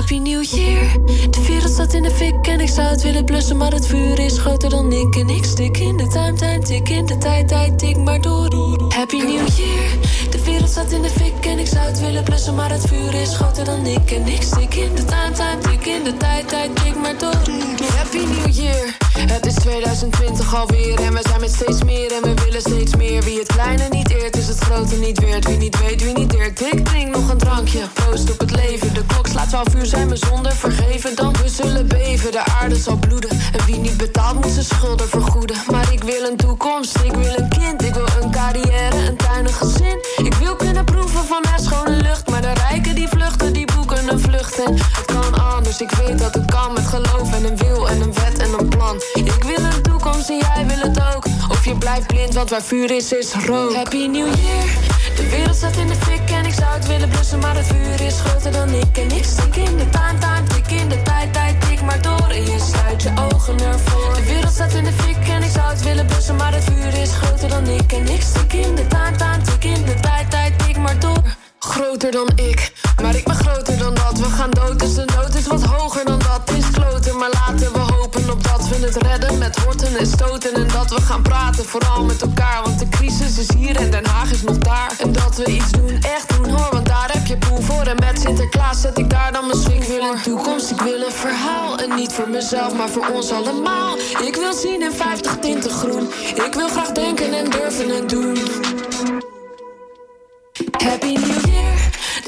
Happy New Year. De wereld staat in de fik en ik zou het willen blussen, maar het vuur is groter dan ik. En ik stik in de time, time, tik in de tijd, tijd, tik maar door. Happy New Year. De wereld staat in de fik en ik zou het willen blussen, maar het vuur is groter dan ik. En ik stik in de time, time, tik in de tijd, tijd, tik maar door. Happy New Year. Het is 2020 alweer en we zijn met steeds meer en we willen steeds meer. Wie het kleine niet eert, is het grote niet weert. Wie niet weet, wie niet deert, ik drink nog een drankje. Proost op het leven, de klok slaat 12 uur, zijn we zonder vergeven. Dan we zullen beven, de aarde zal bloeden. En wie niet betaalt, moet zijn schulden vergoeden. Maar ik wil een toekomst, ik wil een kind, ik wil een carrière, een tuin, een gezin. Ik wil kunnen proeven van haar schone lucht, maar de rijken die vluchten, die boeken een vlucht. En het kan anders, ik weet dat het kan met geloof en een wil en een wet en een plan. Ik wil een toekomst en jij wil het ook. Of je blijft blind, want waar vuur is, is rook. Happy New Year. De wereld staat in de fik en ik zou het willen blussen, maar het vuur is groter dan ik. En ik stik in de time, time, tik in de tijd, tijd, tik maar door. En je sluit je ogen ervoor. De wereld staat in de fik en ik zou het willen blussen, maar het vuur is groter dan ik. En ik stik in de time, time, tik in de tijd, tijd, tik maar door. Groter dan ik, maar ik ben groter dan dat. We gaan dood, dus de nood is wat hoger dan dat. Is kloten, maar laten we hopen op dat we het redden met horten en stoten. En dat we gaan praten, vooral met elkaar. Want de crisis is hier en Den Haag is nog daar. En dat we iets doen, echt doen hoor, want daar heb je poel voor. En met Sinterklaas zet ik daar dan mijn swing Ik wil een toekomst, ik wil een verhaal. En niet voor mezelf, maar voor ons allemaal. Ik wil zien in 50 tinten groen. Ik wil graag denken en durven en doen. Happy New Year.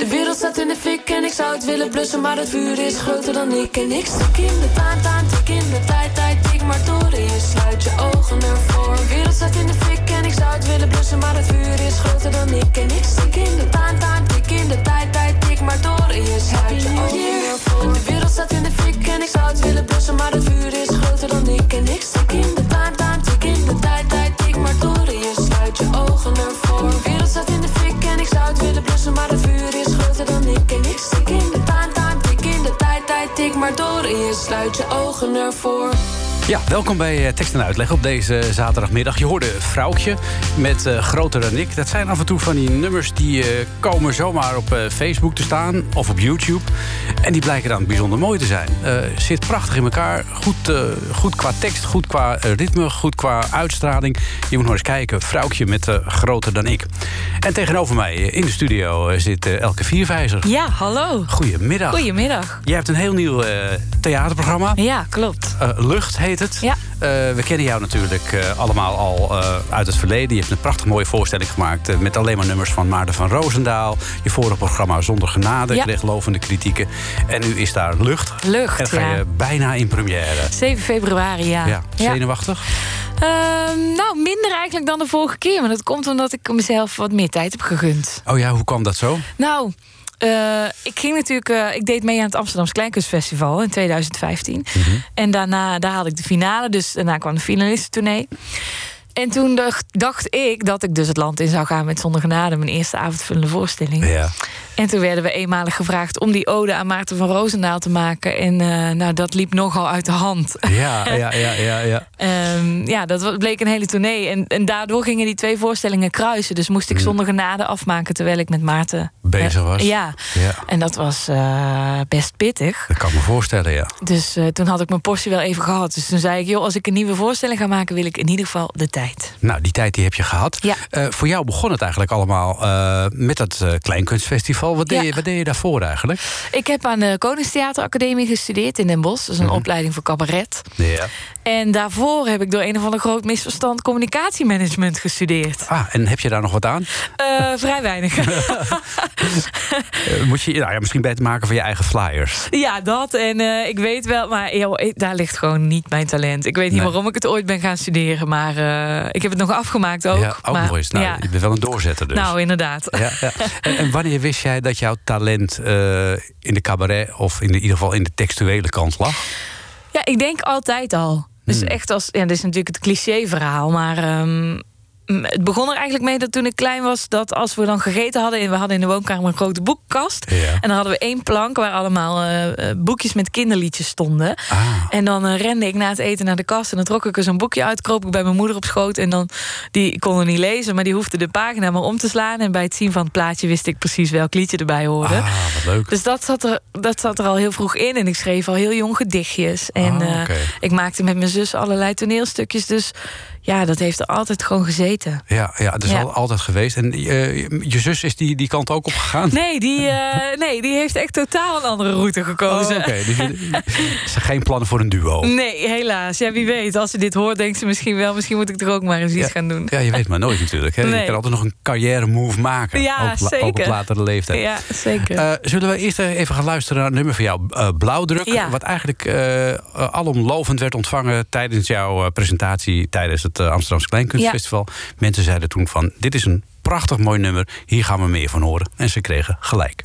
De wereld staat in de fik en ik zou het willen blussen, maar het vuur is groter dan ik. En ik stik in de taan, taan, in de tijd, tijd, tik maar door. En je sluit je ogen ervoor. De wereld staat in de fik en ik zou het willen blussen, maar het vuur is groter dan ik. En ik stik in de taan, taan, in de tijd, tijd, tik maar door. En je sluit je ogen ervoor. De wereld staat in de fik en ik zou het willen blussen, maar het vuur is groter dan ik. En ik in de taan, taan, in de tijd, tijd, tik maar door. Je sluit je ogen ervoor. De wereld in de fik en ik zou het willen blussen, maar het vuur is groter dan ik. En ik tijd, tik maar door. En je sluit je ogen ervoor. Ja, welkom bij eh, Tekst en Uitleg op deze zaterdagmiddag. Je hoorde Vrouwtje met eh, Groter dan ik. Dat zijn af en toe van die nummers die eh, komen zomaar op eh, Facebook te staan of op YouTube. En die blijken dan bijzonder mooi te zijn. Eh, zit prachtig in elkaar. Goed, eh, goed qua tekst, goed qua ritme, goed qua uitstraling. Je moet nog eens kijken. Vrouwtje met Groter dan ik. En tegenover mij in de studio zit Elke Vierwijzer. Ja, hallo. Goedemiddag. Goedemiddag. Jij hebt een heel nieuw eh, theaterprogramma. Ja, klopt. Eh, Lucht heet het. Ja. Eh, we kennen jou natuurlijk allemaal al uit het verleden. Je hebt een prachtig mooie voorstelling gemaakt... met alleen maar nummers van Maarten van Roosendaal. Je vorige programma Zonder Genade Ja. kreeg lovende kritieken. En nu is daar Lucht. Lucht, En ga ja. je bijna in première. 7 februari, ja. Ja, zenuwachtig? Ehm, nou, minder eigenlijk dan de vorige keer. Maar dat komt omdat ik mezelf wat meer tijd heb gegund. Oh ja, hoe kwam dat zo? Nou, eh, ik ging natuurlijk... eh, ik deed mee aan het Amsterdamse Kleinkunstfestival in 2015. En daarna daar had ik de finale. Dus daarna kwam de finalistentournee. En toen dacht, dacht ik dat ik dus het land in zou gaan met Zonder Genade. Mijn eerste avondvullende voorstelling. Ja. En toen werden we eenmalig gevraagd om die ode aan Maarten van Roosendaal te maken. En eh, nou, dat liep nogal uit de hand. Ja, ja, ja, ja. ja. Ehm, ja, dat bleek een hele tournee. En, en daardoor gingen die twee voorstellingen kruisen. Dus moest ik zonder genade afmaken terwijl ik met Maarten Bezig eh, was. ja. Ja. En dat was eh, best pittig. Dat kan me voorstellen, ja. Dus toen had ik mijn portie wel even gehad. Dus toen zei ik, joh, als ik een nieuwe voorstelling ga maken, wil ik in ieder geval de tijd. Nou, die tijd die heb je gehad. Ja. Voor jou begon het eigenlijk allemaal met dat eh, Wat deed, Ja. je, wat deed je daarvoor eigenlijk? Ik heb aan de Koningstheateracademie gestudeerd in Den Bosch. Dat is een opleiding voor cabaret. Ja. En daarvoor heb ik door een of ander groot misverstand communicatiemanagement gestudeerd. Ah, en heb je daar nog wat aan? Eh, vrij weinig. Eh, moet je nou ja, misschien beter maken van je eigen flyers? ja, dat. En eh, ik weet wel, maar joh, ik- daar ligt gewoon niet mijn talent. Ik weet niet Nee. waarom ik het ooit ben gaan studeren. Maar eh, ik heb het nog afgemaakt ook. ja, ook maar, nog eens. Nou, ja. Je bent wel een doorzetter dus. Nou, inderdaad. ja, ja. En, en wanneer wist jij dat jouw talent eh, in de cabaret... of in, de, in ieder geval in de textuele kant lag? Ja, ik denk altijd al. Dus Hmm. echt als. Ja, dit is natuurlijk het cliché-verhaal. Maar ehm, het begon er eigenlijk mee dat toen ik klein was... dat als we dan gegeten hadden... en we hadden in de woonkamer een grote boekkast... Ja. en dan hadden we één plank waar allemaal eh, eh, boekjes met kinderliedjes stonden. Ah. En dan eh, rende ik na het eten naar de kast... en dan trok ik er zo'n boekje uit, kroop ik bij mijn moeder op schoot... en dan, die kon er niet lezen, maar die hoefde de pagina maar om te slaan... en bij het zien van het plaatje wist ik precies welk liedje erbij hoorde. Ah, wat leuk. Dus dat zat, er, dat zat er al heel vroeg in. En ik schreef al heel jong gedichtjes. En Ah, ik maakte met mijn zus allerlei toneelstukjes. Dus ja, dat heeft er altijd gewoon gezeten. Ja, ja dat is Ja. al, altijd geweest. En eh, je zus is die, die kant ook op gegaan? Nee die, eh, nee, die heeft echt totaal een andere route Oh, gekozen. Oké, dus je- ze geen plannen voor een duo. Nee, helaas. Ja, wie weet. Als ze dit hoort, denkt ze misschien wel... misschien moet ik er ook maar eens iets Ja. gaan doen. Ja, je weet maar nooit natuurlijk. Hè? Je kan altijd nog een carrière move maken. Ja, ook, ook op latere leeftijd. Ja, zeker. Eh, zullen we eerst even gaan luisteren naar het nummer van jou, Blauwdruk. Ja. Wat eigenlijk alomlovend werd ontvangen tijdens jouw presentatie tijdens het eh, Amsterdamse Kleinkunstfestival. Mensen zeiden toen van, dit is een prachtig mooi nummer, hier gaan we meer van horen. En ze kregen gelijk.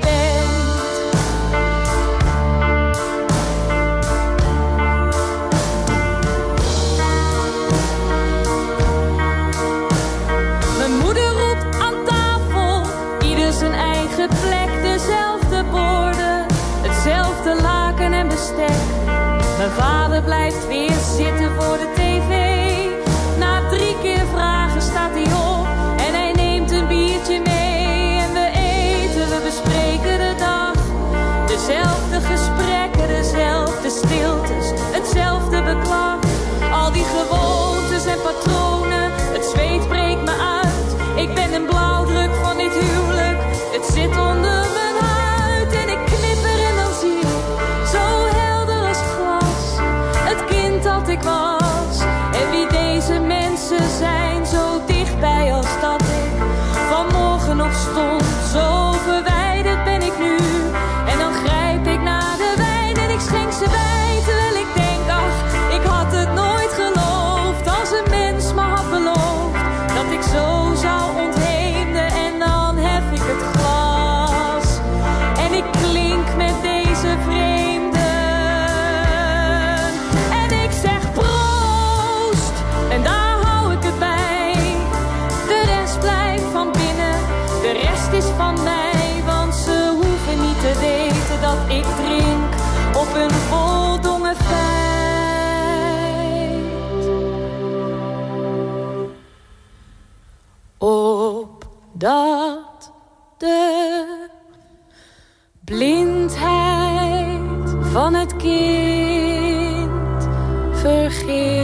Je. Mijn moeder roept aan tafel, ieder zijn eigen plek, dezelfde borden, hetzelfde laken en bestek. Mijn vader blijft weer zitten voor de gewoontes en patronen, het zweet breekt me uit. Ik ben een blauwdruk van dit huwelijk, het zit Opdat de blindheid van het kind verging.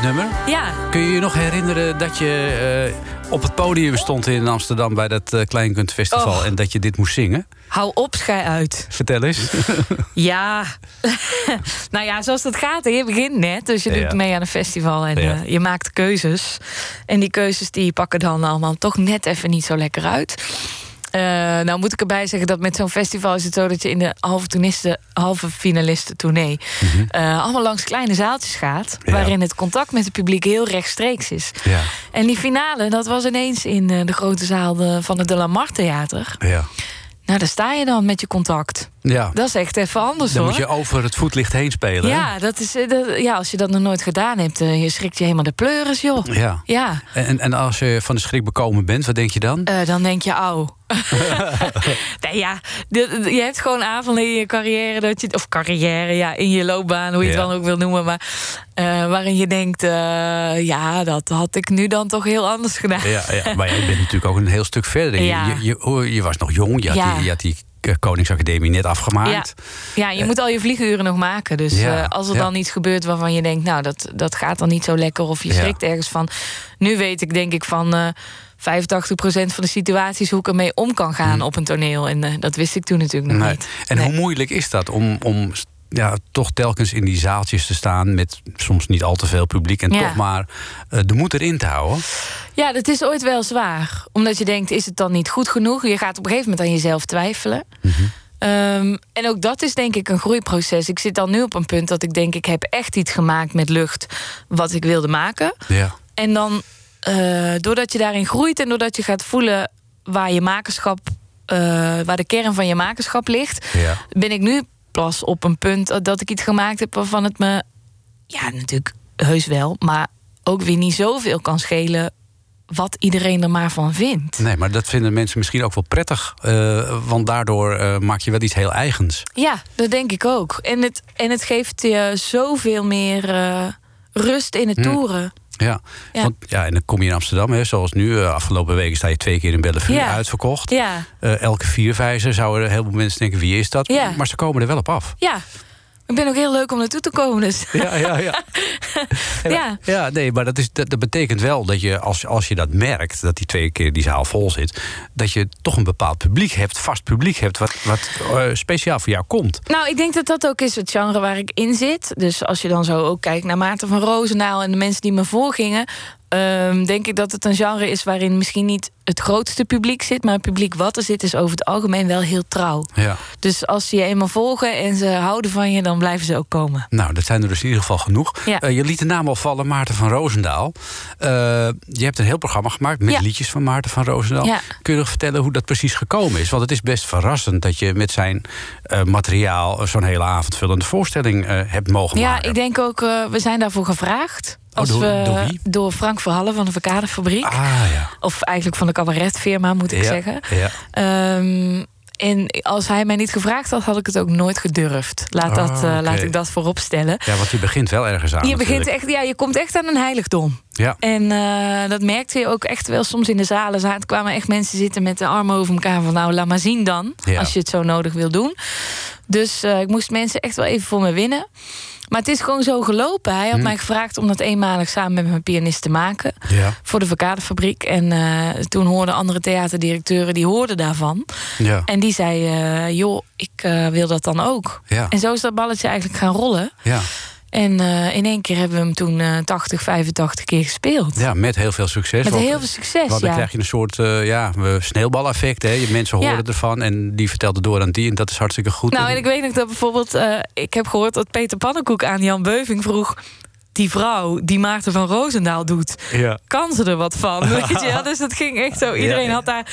Dit nummer. ja. Kun je je nog herinneren dat je eh, op het podium stond in Amsterdam... bij dat eh, Kleinkunstfestival en dat je dit moest zingen? Hou op, schei uit. Vertel eens. Ja, nou ja, zoals dat gaat. Je begint net, dus je Ja. doet mee aan een festival en Ja. eh, je maakt keuzes. En die keuzes die pakken dan allemaal toch net even niet zo lekker uit. Eh, nou moet ik erbij zeggen dat met zo'n festival is het zo dat je in de halve toernisten, halve finalisten tournee eh, allemaal langs kleine zaaltjes gaat, Ja. waarin het contact met het publiek heel rechtstreeks is. ja, En die finale, dat was ineens in eh, de grote zaal van het De La Mar Theater. ja. Nou, daar sta je dan met je contact. Ja. Dat is echt even anders Dan hoor. moet je over het voetlicht heen spelen. hè? Ja, dat is, eh, dat, ja, als je dat nog nooit gedaan hebt, eh, je schrikt je helemaal de pleuris, joh. Ja. Ja, En, en als je van de schrik bekomen bent, wat denk je dan? eh, dan denk je, auw. nee, ja, je hebt gewoon avonden in je carrière, dat je, of carrière, ja, in je loopbaan, hoe je Ja. het dan ook wil noemen, maar waarin je denkt, ja, dat had ik nu dan toch heel anders gedaan. Ja, ja, maar jij bent natuurlijk ook een heel stuk verder. Je, Ja. je, je, je was nog jong, je had Ja. die, je had die Koningsacademie net afgemaakt. Ja, je moet al je vlieguren nog maken. Dus Eh. Ja, eh, als er ja. dan iets gebeurt waarvan je denkt, nou, dat, dat gaat dan niet zo lekker, of je schrikt ergens van. Nu weet ik, denk ik, van eh 85% van de situaties hoe ik ermee om kan gaan op een toneel. En eh, dat wist ik toen natuurlijk nog Hm. Nee. niet. En Nee. hoe moeilijk is dat om, om ja, toch telkens in die zaaltjes te staan... met soms niet al te veel publiek en Ja. toch maar eh, de moed erin te houden? Ja, dat is ooit wel zwaar. Omdat je denkt, is het dan niet goed genoeg? Je gaat op een gegeven moment aan jezelf twijfelen. Mhm. Ehm, en ook dat is denk ik een groeiproces. Ik zit dan nu op een punt dat ik denk, ik heb echt iets gemaakt met lucht... wat ik wilde maken. Ja. En dan, eh, doordat je daarin groeit en doordat je gaat voelen waar je makerschap, eh, waar de kern van je makerschap ligt, Ja. ben ik nu pas op een punt dat ik iets gemaakt heb waarvan het me, ja, natuurlijk heus wel, maar ook weer niet zoveel kan schelen wat iedereen er maar van vindt. Nee, maar dat vinden mensen misschien ook wel prettig. eh, want daardoor eh, maak je wel iets heel eigens. Ja, dat denk ik ook. En het, en het geeft je zoveel meer eh, rust in het toeren. Ja. Ja. Want, ja, en dan kom je in Amsterdam, hè, zoals nu. eh, afgelopen weken sta je twee keer in Bellevue Ja. uitverkocht. Ja, Eh, elke vierwijzer zouden heel veel mensen denken, wie is dat? Maar ze komen er wel op af. ja. Ik ben ook heel leuk om naartoe te komen. Dus. Ja, ja, ja. Ja. ja nee, maar dat, is, dat, dat betekent wel dat je, als, als je dat merkt, dat die twee keer die zaal vol zit, dat je toch een bepaald publiek hebt, vast publiek hebt, wat, wat eh, speciaal voor jou komt. Nou, ik denk dat dat ook is het genre waar ik in zit. Dus als je dan zo ook kijkt naar Maarten van Roosendaal en de mensen die me voorgingen, ehm, denk ik dat het een genre is waarin misschien niet het grootste publiek zit, maar het publiek wat er zit is over het algemeen wel heel trouw. Ja. Dus als ze je eenmaal volgen en ze houden van je, dan blijven ze ook komen. Nou, dat zijn er dus in ieder geval genoeg. Ja. Eh, je liet de naam al vallen, Maarten van Roosendaal. Eh, je hebt een heel programma gemaakt met Ja. liedjes van Maarten van Roosendaal. Ja. Kun je nog vertellen hoe dat precies gekomen is? Want het is best verrassend dat je met zijn eh, materiaal zo'n hele avondvullende voorstelling hebt mogen Ja, maken. ik denk ook, we zijn daarvoor gevraagd. Als door- we, door wie? door Frank Verhallen van de Verkadefabriek. Ah ja. Of eigenlijk van de cabaretfirma, moet ik ja. zeggen. Ja. Ehm, en als hij mij niet gevraagd had, had ik het ook nooit gedurfd. Laat, dat, Ah, eh, laat ik dat voorop stellen. ja, want je begint wel ergens aan. Je, begint echt, ja, je komt echt aan een heiligdom. Ja. En eh, dat merkte je ook echt wel soms in de zalen. Zaten, kwamen echt mensen zitten met de armen over elkaar. Van nou, laat maar zien dan. Ja. Als je het zo nodig wil doen. Dus eh, ik moest mensen echt wel even voor me winnen. Maar het is gewoon zo gelopen. Hij had Hm. mij gevraagd om dat eenmalig samen met mijn pianist te maken. Ja. Voor de Verkadefabriek. En eh, toen hoorden andere theaterdirecteuren, die hoorden daarvan. Ja. En die zei, eh, joh, ik eh, wil dat dan ook. Ja. En zo is dat balletje eigenlijk gaan rollen. Ja. En eh, in één keer hebben we hem toen eh 80, 85 keer gespeeld. ja, met heel veel succes. Met want- heel veel succes, Want dan ja. krijg je een soort eh, ja, eh, sneeuwbaleffect. Hè? Je Mensen horen Ja. ervan en die vertelt het door aan die. En dat is hartstikke goed. Nou, en ik weet nog dat bijvoorbeeld... eh, ik heb gehoord dat Peter Pannenkoek aan Jan Beuving vroeg... die vrouw die Maarten van Roosendaal doet... Ja. kan ze er wat van? Weet je? wel? Dus dat ging echt zo. Iedereen Ja. had daar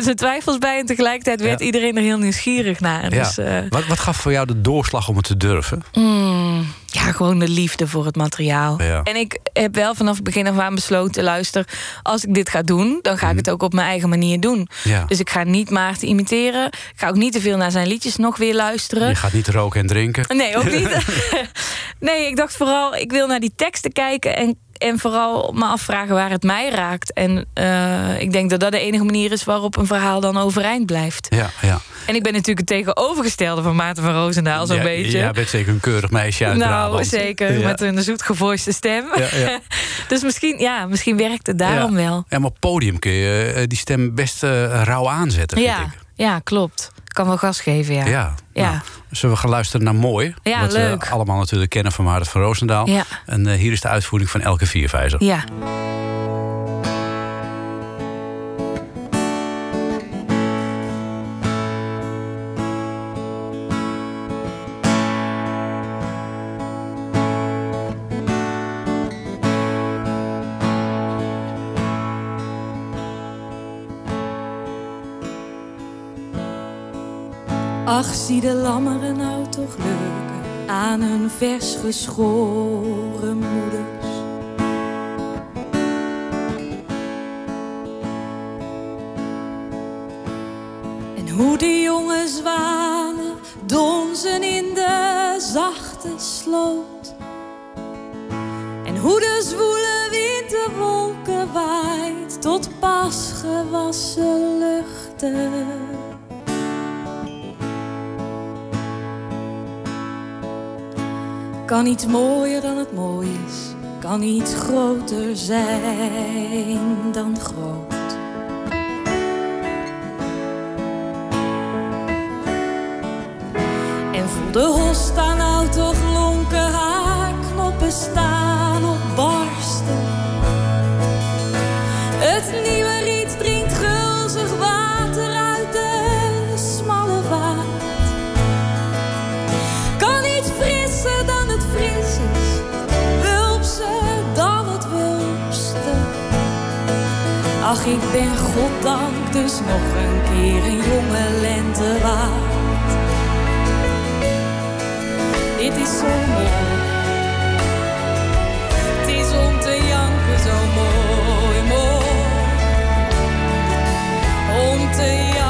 zijn twijfels bij... en tegelijkertijd werd Ja. iedereen er heel nieuwsgierig naar. Ja. Dus, eh, wat, wat gaf voor jou de doorslag om het te durven? Mm, ja, gewoon de liefde voor het materiaal. Ja. En ik heb wel vanaf het begin af aan besloten... luister, als ik dit ga doen... dan ga ik het ook op mijn eigen manier doen. Mhm. Ja. Dus ik ga niet Maarten imiteren. Ik ga ook niet te veel naar zijn liedjes nog weer luisteren. Je gaat niet roken en drinken. Nee, ook niet. nee, ik dacht vooral, ik wil naar die teksten kijken... en, en vooral me afvragen waar het mij raakt. En eh, ik denk dat dat de enige manier is waarop een verhaal dan overeind blijft. Ja, ja. En ik ben natuurlijk het tegenovergestelde van Maarten van Roosendaal, zo'n Ja, beetje. Jij bent zeker een keurig meisje uit nou, Brabant. zeker. Ja. Met een zoetgevoiste stem. Ja, ja. dus misschien, ja, misschien werkt het daarom ja. wel. Ja, maar op podium kun je eh, die stem best eh, rauw aanzetten, vind Ja, ik. ja, klopt. Kan wel gas geven, ja. Ja. Ja. Nou, zullen we gaan luisteren naar Mooi? Ja, wat leuk. we allemaal natuurlijk kennen van Maarten van Roosendaal. En eh, hier is de uitvoering van Elke Vierwijzer. Ja. Ach, zie de lammeren nou toch leuken aan hun vers geschoren moeders. En hoe de jonge zwanen donzen in de zachte sloot. En hoe de zwoele wind de wolken waait tot pas gewassen luchten. Kan iets mooier dan het mooi is, kan iets groter zijn dan groot. En voel de nou ik ben goddank dus nog een keer een jonge lente waard. Dit is zo mooi. Het is om te janken zo mooi, mooi. Om te janken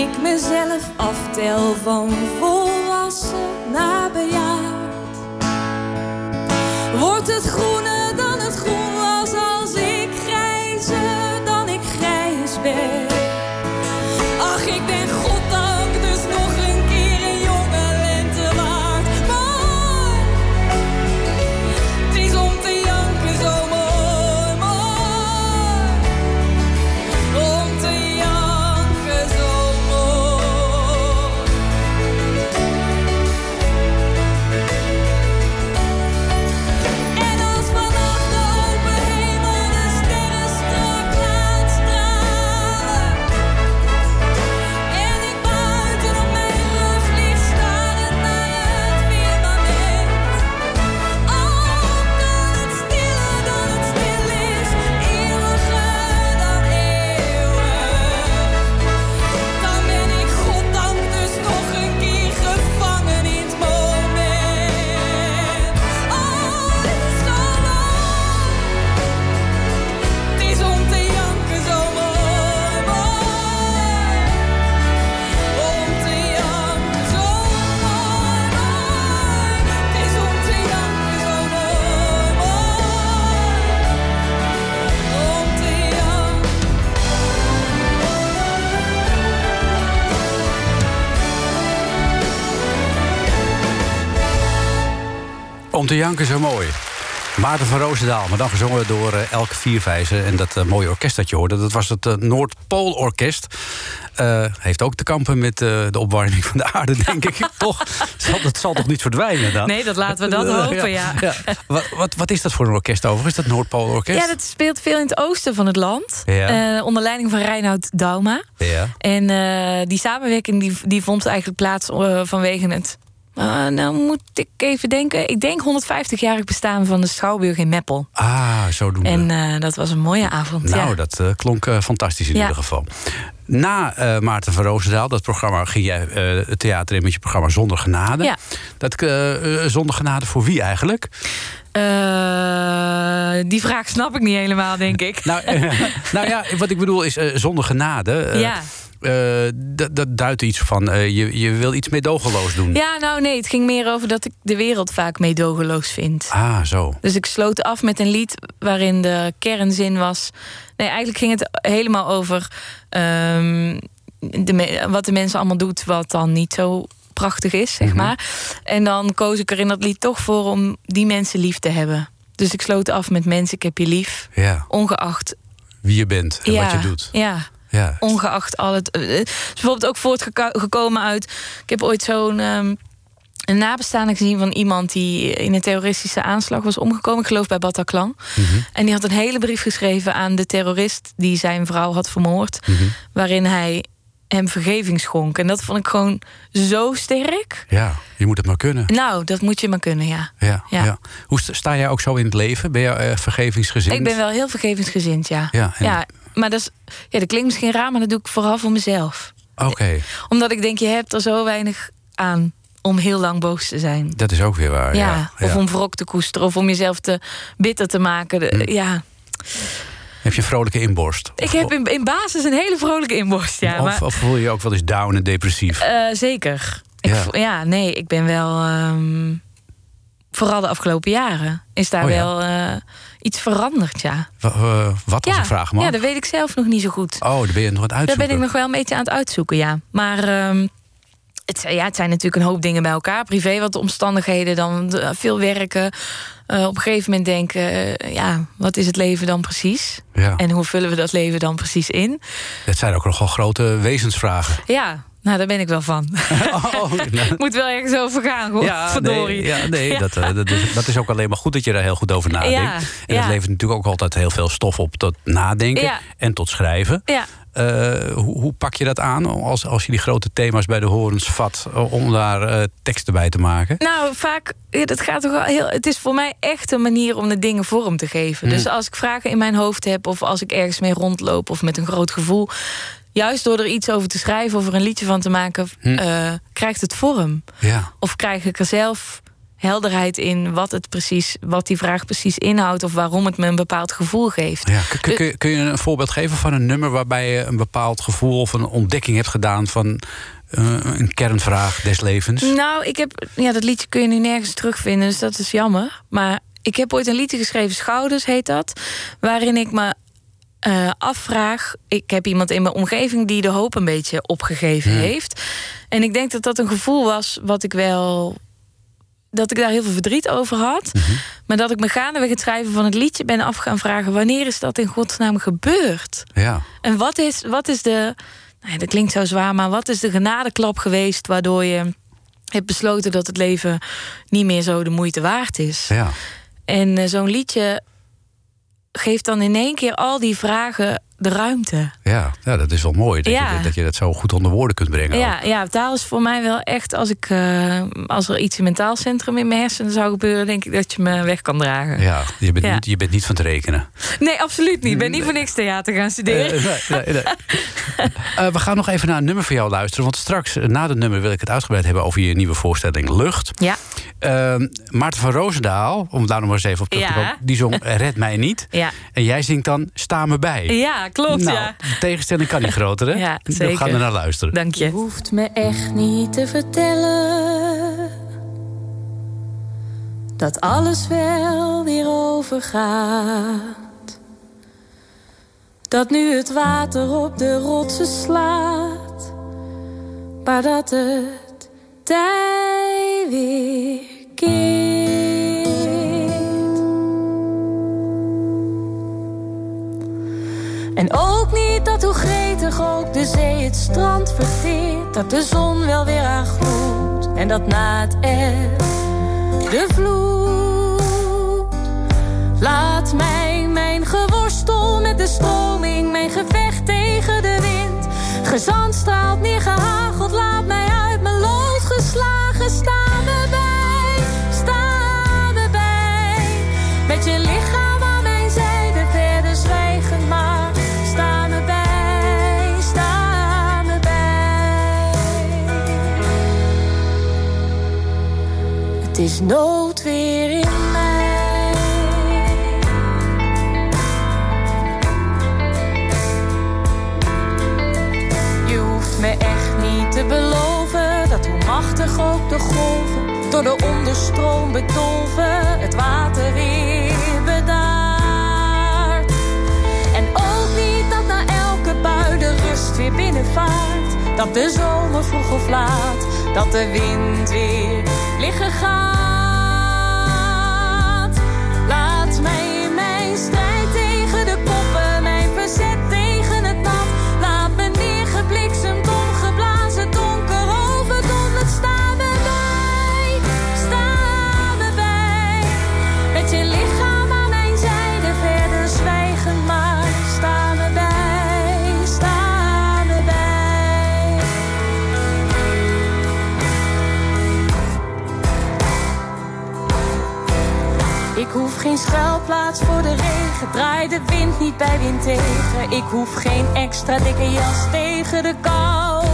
ik mezelf aftel van volwassen naar bejaard. Wordt het groener Om te janken zo mooi. Maarten van Roosendaal, maar dan gezongen door uh, Elke Vierwijze. En dat uh, mooie orkest dat je hoorde, dat was het uh, Noordpoolorkest. heeft ook te kampen met de opwarming van de aarde, denk ik. toch? Zal, dat zal toch niet verdwijnen dan? Nee, dat laten we dat hopen, ja. ja. Wat, wat, wat, is dat voor een orkest overigens, dat Noordpoolorkest? Ja, dat speelt veel in het oosten van het land. Ja. onder leiding van Reinoud Dauma. Ja. En die samenwerking die, die vond eigenlijk plaats vanwege het uh, nou moet ik even denken. Ik denk 150-jarig bestaan van de Schouwburg in Meppel. Ah, zo doen we. En uh, dat was een mooie avond. Nou, ja. dat uh, klonk fantastisch in ja. ieder geval. Na Maarten van Roosendaal, dat programma, ging jij het theater in met je programma Zonder Genade. Ja. Dat, Zonder Genade voor wie eigenlijk? die vraag snap ik niet helemaal, denk ik. nou, nou ja, wat ik bedoel is Zonder Genade. ja. Uh, dat, dat duidt iets van, uh, je, je wil iets meedogenloos doen. Ja, nou nee, het ging meer over dat ik de wereld vaak meedogenloos vind. Ah, zo. Dus ik sloot af met een lied waarin de kernzin was... Nee, eigenlijk ging het helemaal over um, de, wat de mensen allemaal doet... wat dan niet zo prachtig is, zeg -hmm. maar. En dan koos ik er in dat lied toch voor om die mensen lief te hebben. Dus ik sloot af met mensen, ik heb je lief. Ja. Ongeacht... Wie je bent en ja, wat je doet. Ja, ja. Ongeacht al het. Is bijvoorbeeld ook voortgekomen uit. Ik heb ooit zo'n. Um, een nabestaande gezien van iemand die in een terroristische aanslag was omgekomen. Ik geloof bij Bataclan. Mm -hmm. En die had een hele brief geschreven aan de terrorist die zijn vrouw had vermoord. Mm -hmm. Waarin hij hem vergeving schonk. En dat vond ik gewoon zo sterk. Ja, je moet het maar kunnen. Nou, dat moet je maar kunnen, ja. Ja, ja. ja. Hoe sta jij ook zo in het leven? Ben je uh, vergevingsgezind? Ik ben wel heel vergevingsgezind, ja. Ja, en... ja maar dat, is, ja, dat klinkt misschien raar, maar dat doe ik vooral voor mezelf. Oké. Okay. Omdat ik denk, je hebt er zo weinig aan om heel lang boos te zijn. Dat is ook weer waar. Ja, ja. of ja. om wrok te koesteren, of om jezelf te bitter te maken. De, Hm. Ja. Heb je een vrolijke inborst? Ik heb in, in basis een hele vrolijke inborst, ja. Of, maar, of voel je je ook wel eens down en depressief? uh, zeker. Ik, Ja. ja. nee, ik ben wel... Um, vooral de afgelopen jaren is daar Oh wel uh, iets veranderd, ja. W- uh, wat was ja. ik vraag, man? Ja, dat weet ik zelf nog niet zo goed. Oh, daar ben je nog aan het Daar uitzoeken. ben ik nog wel een beetje aan het uitzoeken, ja. Maar um, het, ja, het zijn natuurlijk een hoop dingen bij elkaar. Privé, wat de omstandigheden, dan de- veel werken. Uh, op een gegeven moment denken, uh, ja, wat is het leven dan precies? Ja. En hoe vullen we dat leven dan precies in? Het zijn ook nogal grote wezensvragen. Ja, nou, daar ben ik wel van. Oh, nou, Moet wel ergens over gaan, hoor. ja, Verdorie. nee, ja, nee Dat, uh, dat, is, dat is ook alleen maar goed dat je daar heel goed over nadenkt. Ja, en dat levert natuurlijk ook altijd heel veel stof op tot nadenken en tot schrijven. Ja. Uh, hoe, hoe pak je dat aan als, als je die grote thema's bij de horens vat... uh, om daar uh, teksten bij te maken? Nou, vaak, ja, dat gaat toch wel heel. Het is voor mij echt een manier om de dingen vorm te geven. Mm. Dus als ik vragen in mijn hoofd heb, of als ik ergens mee rondloop, of met een groot gevoel. Juist door er iets over te schrijven of er een liedje van te maken, Hm. eh, krijgt het vorm. Ja, Of krijg ik er zelf helderheid in wat, het precies, wat die vraag precies inhoudt, of waarom het me een bepaald gevoel geeft. ja. Kun, kun- kun, je- kun je een voorbeeld geven van een nummer... waarbij je een bepaald gevoel of een ontdekking hebt gedaan... van uh, een kernvraag des levens? Nou, ik heb. Ja, dat liedje kun je nu nergens terugvinden, dus dat is jammer. Maar ik heb ooit een liedje geschreven, Schouders heet dat. Waarin ik me eh, afvraag. Ik heb iemand in mijn omgeving die de hoop een beetje opgegeven heeft. En ik denk dat dat een gevoel was wat ik wel. Dat ik daar heel veel verdriet over had. Mhm. Maar dat ik me gaandeweg het schrijven van het liedje ben af gaan vragen: wanneer is dat in godsnaam gebeurd? Ja, En wat is, wat is de. Nou ja, dat klinkt zo zwaar, maar wat is de genadeklap geweest waardoor je hebt besloten dat het leven niet meer zo de moeite waard is? ja. En eh, zo'n liedje geeft dan in één keer al die vragen de ruimte. Ja, ja, dat is wel mooi dat, Ja. je, dat je dat zo goed onder woorden kunt brengen. ook. Ja, ja, taal is voor mij wel echt. Als, ik, eh, als er iets in mijn taalcentrum in mijn hersenen zou gebeuren, denk ik dat je me weg kan dragen. Ja, je bent, Ja. Niet, je bent niet van het rekenen. Nee, absoluut niet. Ik ben niet voor niks theater gaan studeren. Eh, nee, nee, nee. Eh, we gaan nog even naar een nummer van jou luisteren. Want straks, na het nummer, wil ik het uitgebreid hebben over je nieuwe voorstelling Lucht. ja, Eh, Maarten van Roosendaal, om daar nog maar eens even op terug te komen, die zong Red mij niet. ja. En jij zingt dan Sta me bij. ja klopt. nou, ja. de tegenstelling kan niet groter, hè? Ja, We zeker. gaan er naar luisteren. Dank je. hoeft me echt niet te vertellen dat alles wel weer overgaat. Dat nu het water op de rotsen slaat, maar dat het tij weer keert. En ook niet dat hoe gretig ook de zee het strand verteert. Dat de zon wel weer aan. En dat na het eb de vloed. Laat mij mijn geworstel met de stroming. Mijn gevecht tegen de wind. Gezand is noodweer in mij. Je hoeft me echt niet te beloven dat hoe machtig ook de golven door de onderstroom bedolven het water weer bedaart. En ook niet dat na elke bui de rust weer binnenvaart. Dat de zomer vroeg of laat, dat de wind weer liggen gaat. Geen schuilplaats voor de regen, draai de wind niet bij wind tegen. Ik hoef geen extra dikke jas tegen de kou.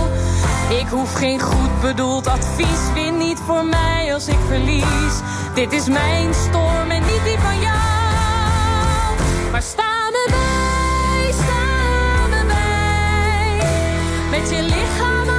Ik hoef geen goed bedoeld advies, win niet voor mij als ik verlies. Dit is mijn storm en niet die van jou. Maar sta me bij, sta me bij. Met je lichaam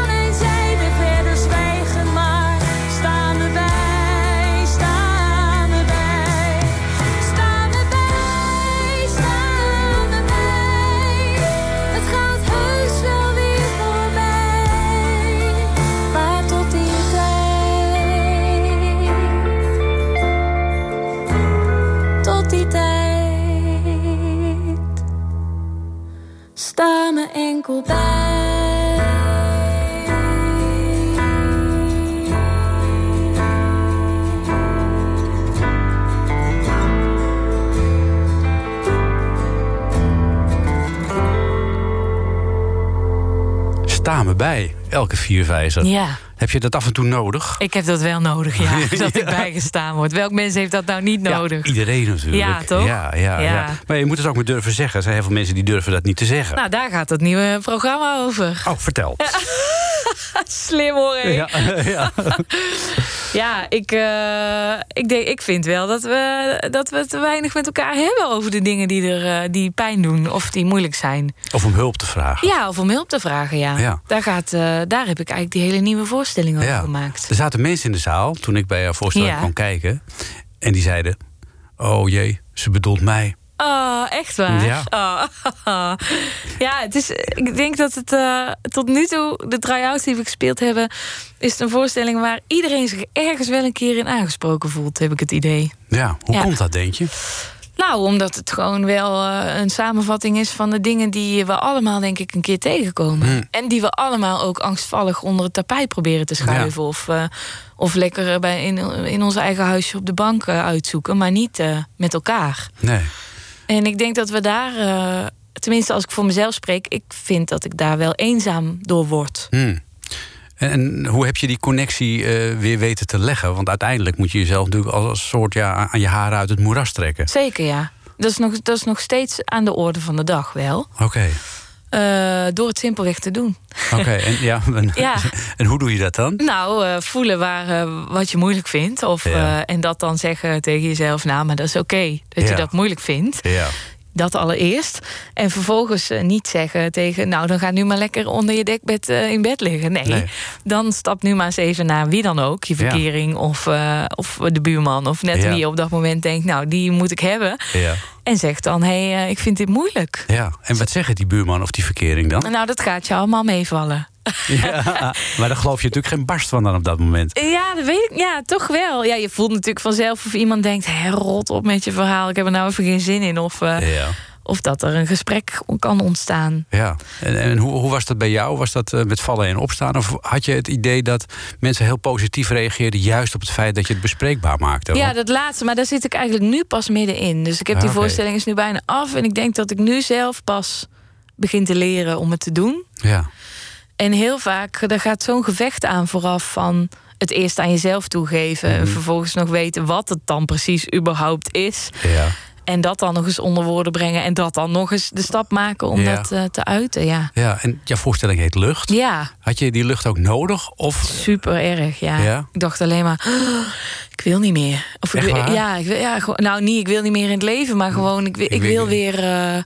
bij, elke vierwijzer. Ja. Heb je dat af en toe nodig? Ik heb dat wel nodig, ja. Dat ik bijgestaan word. Welk mens heeft dat nou niet nodig? Ja, iedereen natuurlijk. Ja, toch? Ja, ja, ja. Ja. Maar je moet het ook maar durven zeggen. Er zijn heel veel mensen die durven dat niet te zeggen. Nou, daar gaat het nieuwe programma over. Oh, vertel. Slim hoor? Ja, ja. Ja, ik, eh, ik, denk, ik vind wel dat we, dat we te weinig met elkaar hebben over de dingen die, er, eh, die pijn doen of die moeilijk zijn. Of om hulp te vragen. Ja, of om hulp te vragen, ja. Ja. Daar, gaat, eh, daar heb ik eigenlijk die hele nieuwe voorstelling over gemaakt. Er zaten mensen in de zaal toen ik bij jouw voorstelling kwam kijken. En die zeiden: Oh jee, ze bedoelt mij. Oh, echt waar? Ja. Oh. ja, het is, ik denk dat het eh, tot nu toe, de try-outs die we gespeeld hebben... is het een voorstelling waar iedereen zich ergens wel een keer in aangesproken voelt, heb ik het idee. Ja, hoe Ja. komt dat, denk je? Nou, omdat het gewoon wel eh, een samenvatting is van de dingen die we allemaal, denk ik, een keer tegenkomen. Hmm. En die we allemaal ook angstvallig onder het tapijt proberen te schuiven. Of, eh, of lekker bij in, in ons eigen huisje op de bank uitzoeken, maar niet met elkaar. Nee. En ik denk dat we daar, eh, tenminste als ik voor mezelf spreek, ik vind dat ik daar wel eenzaam door word. Hmm. En, hoe heb je die connectie eh, weer weten te leggen? Want uiteindelijk moet je jezelf natuurlijk als een soort ja, aan je haren uit het moeras trekken. Zeker ja. Dat is, nog, dat is nog steeds aan de orde van de dag wel. Oké, Eh, door het simpelweg te doen. oké. En, ja, en, Ja. en hoe doe je dat dan? Nou, eh, voelen waar, eh, wat je moeilijk vindt. Of, Ja. en dat dan zeggen tegen jezelf, nou, maar dat is oké dat Ja. je dat moeilijk vindt. Dat allereerst. En vervolgens eh, niet zeggen tegen, nou, dan ga nu maar lekker onder je dekbed eh, in bed liggen. Nee. Nee. dan stap nu maar eens even naar wie dan ook. Je Ja. verkering of, eh, of de buurman. Of net Ja. wie je op dat moment denkt, nou, die moet ik hebben. Ja. En zegt dan, hé, hey, ik vind dit moeilijk. ja. En wat zeggen die buurman of die verkering dan? Nou, dat gaat je allemaal meevallen. Ja. Maar daar geloof je natuurlijk geen barst van dan op dat moment. Ja, dat weet ik. Ja, toch wel. Ja, je voelt natuurlijk vanzelf of iemand denkt... Hé, rot op met je verhaal, ik heb er nou even geen zin in. Of, eh, Ja. of dat er een gesprek kan ontstaan. Ja, en, en hoe, hoe was dat bij jou? Was dat eh, met vallen en opstaan? Of had je het idee dat mensen heel positief reageerden... juist op het feit dat je het bespreekbaar maakte? Ja, dat laatste. Maar daar zit ik eigenlijk nu pas middenin. Dus ik heb Ah, die voorstelling is nu bijna af. En ik denk dat ik nu zelf pas begin te leren om het te doen. Ja, En heel vaak, daar gaat zo'n gevecht aan vooraf van het eerst aan jezelf toegeven. En Mhm. vervolgens nog weten wat het dan precies überhaupt is. ja. En dat dan nog eens onder woorden brengen. En dat dan nog eens de stap maken om Ja. dat eh, te uiten. Ja. ja, en jouw voorstelling heet Lucht. ja, Had je die lucht ook nodig? Of super erg. Ja. Ja? Ik dacht alleen maar, "Oh, ik wil niet meer. Of ik wil, ja, ik wil, ja, gewoon, nou niet, ik wil niet meer in het leven, maar gewoon, ik, wil- ik, wil weer. eh,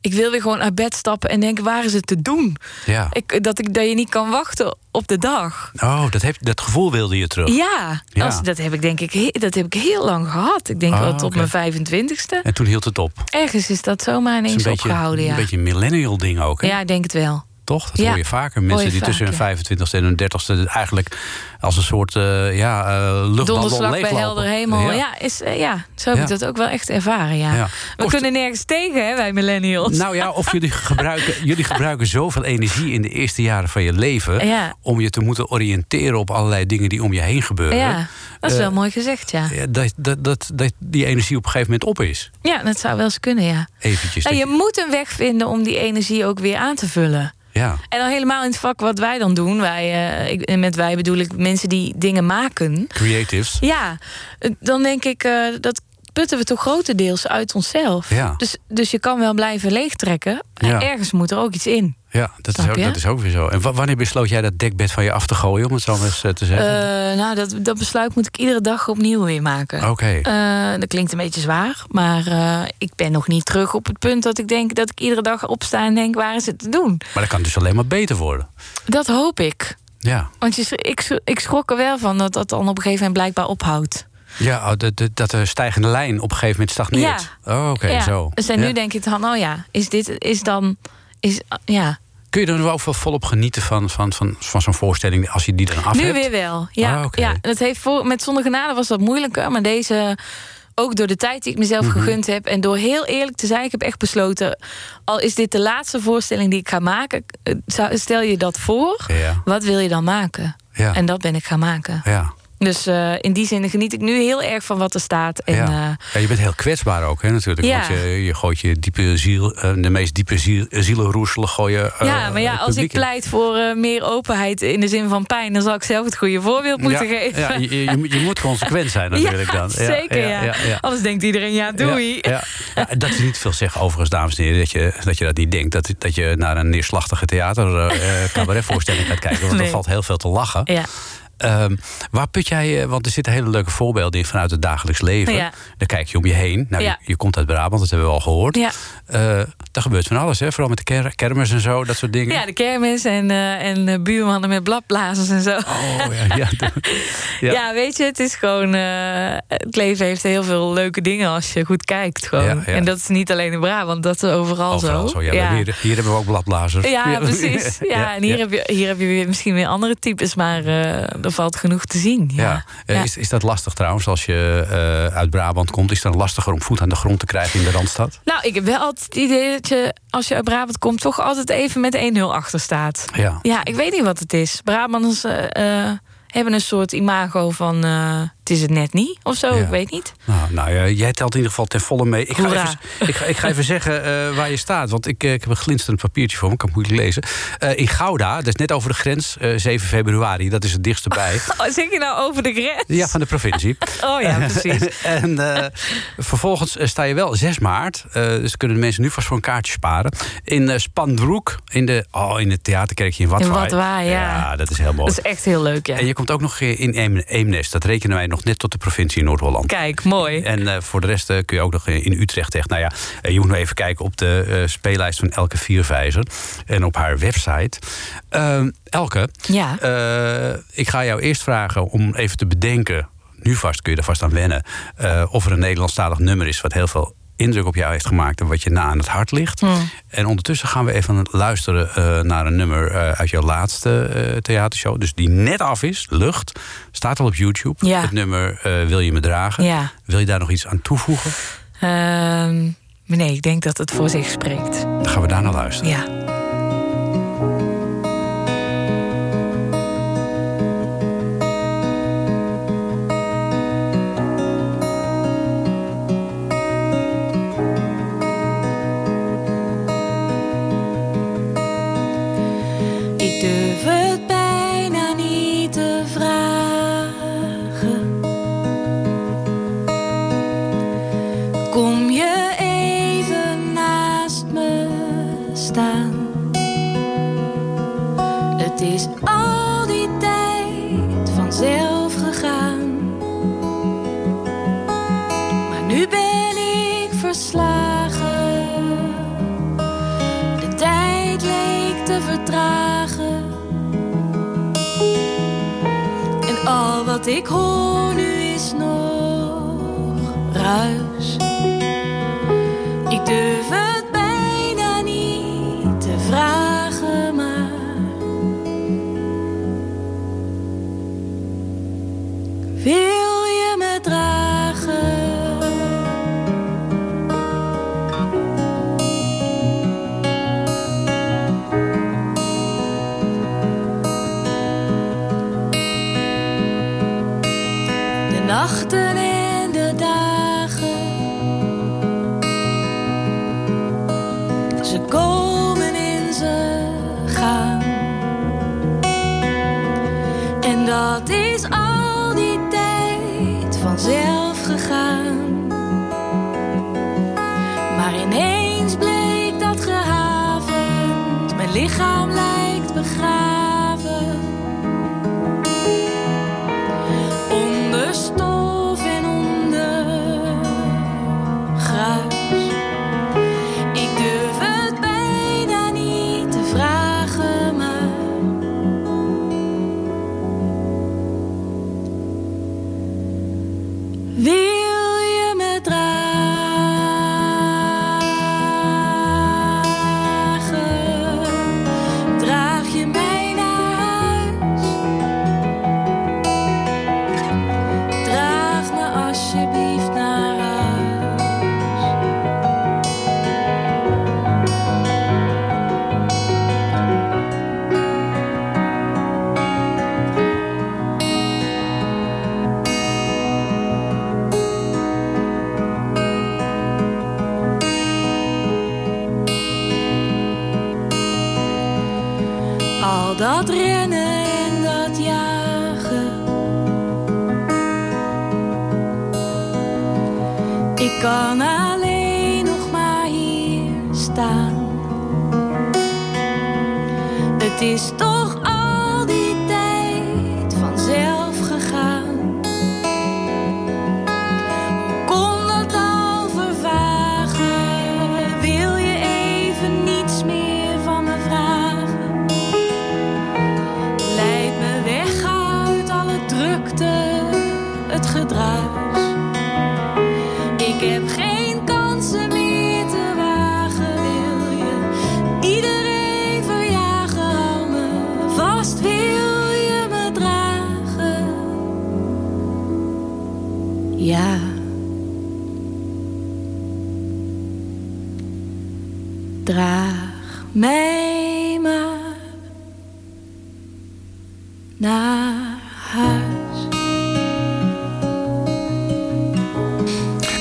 ik wil weer gewoon uit bed stappen en denken, waar is het te doen? ja. Ik, dat, ik, dat je niet kan wachten op de dag. Oh, dat, heeft, dat gevoel wilde je terug. Ja, Ja. Als, dat, heb ik denk ik, dat heb ik heel lang gehad. Ik denk Ah, wel tot oké. mijn 25ste. En toen hield het op. Ergens is dat zomaar is ineens een beetje, opgehouden. Ja. een beetje een millennial ding ook. Hè? ja, ik denk het wel. Toch? Dat Ja. hoor je vaker. Mensen je die tussen hun vaak, 25ste en hun 30ste eigenlijk als een soort uh, ja, uh, luchtballon bij leeglopen. helder hemel. Ja, Ja. is, eh, ja zo heb Ja. ik dat ook wel echt ervaren. Ja. We Of- kunnen nergens tegen, hè, wij millennials. Nou ja, of jullie gebruiken, jullie gebruiken zoveel energie in de eerste jaren van je leven... Om je te moeten oriënteren op allerlei dingen die om je heen gebeuren. ja, dat is wel mooi gezegd, ja. Dat, dat, dat, dat die energie op een gegeven moment op is. Ja, dat zou wel eens kunnen, ja. Eventjes. Nou, dat je moet een weg vinden om die energie ook weer aan te vullen. Ja, En dan helemaal in het vak wat wij dan doen. Wij, eh, ik, met wij bedoel ik mensen die dingen maken. creatives. Ja, eh, dan denk ik eh, dat putten we toch grotendeels uit onszelf. Ja. Dus, dus je kan wel blijven leegtrekken. En Ja. ergens moet er ook iets in. Ja, dat is, ook, dat is ook weer zo. En wa- wanneer besloot jij dat dekbed van je af te gooien, om het zo maar eens eh, te zeggen? Eh, nou, dat, dat besluit moet ik iedere dag opnieuw weer maken. Oké. Eh, dat klinkt een beetje zwaar, maar ik ben nog niet terug op het punt dat ik denk dat ik iedere dag opsta en denk: waar is het te doen? Maar dat kan dus alleen maar beter worden. Dat hoop ik. Ja, Want je, ik, ik schrok er wel van dat dat dan op een gegeven moment blijkbaar ophoudt. Ja oh, dat, dat, dat de stijgende lijn op een gegeven moment stagneert. Oh, oké, ja. zo. Dus en Ja. nu denk ik dan: oh ja, is dit is dan. Is, ja, Kun je er wel volop genieten van, van, van, van zo'n voorstelling als je die dan af nu hebt? weer wel. Ja, Ah, ja dat heeft voor, met Zonder Genade was dat moeilijker, maar deze. Ook door de tijd die ik mezelf Mhm. gegund heb. En door heel eerlijk te zijn, ik heb echt besloten. Al is dit de laatste voorstelling die ik ga maken. eh, Stel je dat voor. Ja, Wat wil je dan maken? ja, En dat ben ik gaan maken. ja. Dus eh, in die zin geniet ik nu heel erg van wat er staat. En, ja. eh, ja, je bent heel kwetsbaar ook, hè, natuurlijk. Ja. Want je, je gooit je diepe ziel, eh, de meest diepe ziel, zielenroeselen gooien. ja, maar ja, als ik pleit voor meer openheid in de zin van pijn, dan zal ik zelf het goede voorbeeld moeten ja, geven. Ja, je, je, moet- je moet consequent zijn natuurlijk Ja, dan. zeker. Ja, Anders denkt iedereen, ja, doei. Ja, ja. Ja, dat is niet veel zeggen overigens, dames en heren, dat je dat, je dat niet denkt. Dat, dat je naar een neerslachtige theater eh, eh, cabaretvoorstelling gaat kijken. Want Nee. er valt heel veel te lachen. Ja. Ehm, waar put jij, eh, want er zitten hele leuke voorbeelden in vanuit het dagelijks leven. Ja. Dan kijk je om je heen. Nou, Ja. je, je komt uit Brabant, dat hebben we al gehoord. Ja. Eh, daar gebeurt van alles, hè? vooral met de ker kermis en zo, dat soort dingen. Ja, de kermis en, eh, en buurmannen met bladblazers en zo. Oh, ja, ja. Ja. Weet je, het is gewoon. het leven heeft heel veel leuke dingen als je goed kijkt. Gewoon. En dat is niet alleen in Brabant, dat is overal, Overal zo. zo. Ja. Hier, hier hebben we ook bladblazers. Ja, precies. Ja, en hier, Heb je, hier heb je weer misschien weer andere types, maar er valt genoeg te zien. Ja. Ja. Eh, Ja. Is, is dat lastig trouwens, als je eh, uit Brabant komt? Is het dan lastiger om voet aan de grond te krijgen in de Randstad? Nou, ik heb wel altijd het idee dat je, als je uit Brabant komt, toch altijd even met 1-0 achter staat. Ja. Ja, ik weet niet wat het is. Brabanders eh, hebben een soort imago van het is het net niet of zo, Ja. ik weet niet. Nou, nou ja, jij telt in ieder geval ten volle mee. Ik ga Hoera. even, ik ga, ik ga even zeggen eh, waar je staat. Want ik, eh, ik heb een glinsterend papiertje voor me. Kan ik moeilijk lezen. Eh, in Gouda, dat is net over de grens. eh, 7 februari, dat is het dichtst bij. Oh, zeg je nou over de grens? Ja, van de provincie. Oh ja, precies. en vervolgens sta je wel 6 maart. dus kunnen de mensen nu vast voor een kaartje sparen. In Spanbroek, in, de, oh, in het theaterkerkje in Watwaai. In Watwaai, ja. Ja, dat is heel mooi. Dat is echt heel leuk, ja. En je komt ook nog in Eem- Eemnes. Dat rekenen wij nog net tot de provincie Noord-Holland. Kijk, mooi. En eh, voor de rest eh, kun je ook nog in Utrecht terecht. Nou ja, eh, je moet nog even kijken op de eh, speellijst van Elke Vierwijzer. En op haar website. Elke, Ja. eh, ik ga jou eerst vragen om even te bedenken. Nu vast kun je er vast aan wennen. eh, of er een Nederlandstalig nummer is wat heel veel indruk op jou heeft gemaakt en wat je na aan het hart ligt. Hmm. En ondertussen gaan we even luisteren eh, naar een nummer eh, uit jouw laatste eh, theatershow. Dus die net af is, Lucht. Staat al op YouTube. Ja. Het nummer Wil je me dragen? Ja. Wil je daar nog iets aan toevoegen? Ehm, nee, ik denk dat het voor zich spreekt. Dan gaan we daar naar luisteren. Ja. Durf het bijna niet te vragen. Kom je even naast me staan? Het is ik hoor nu is nog ruis. Ik durf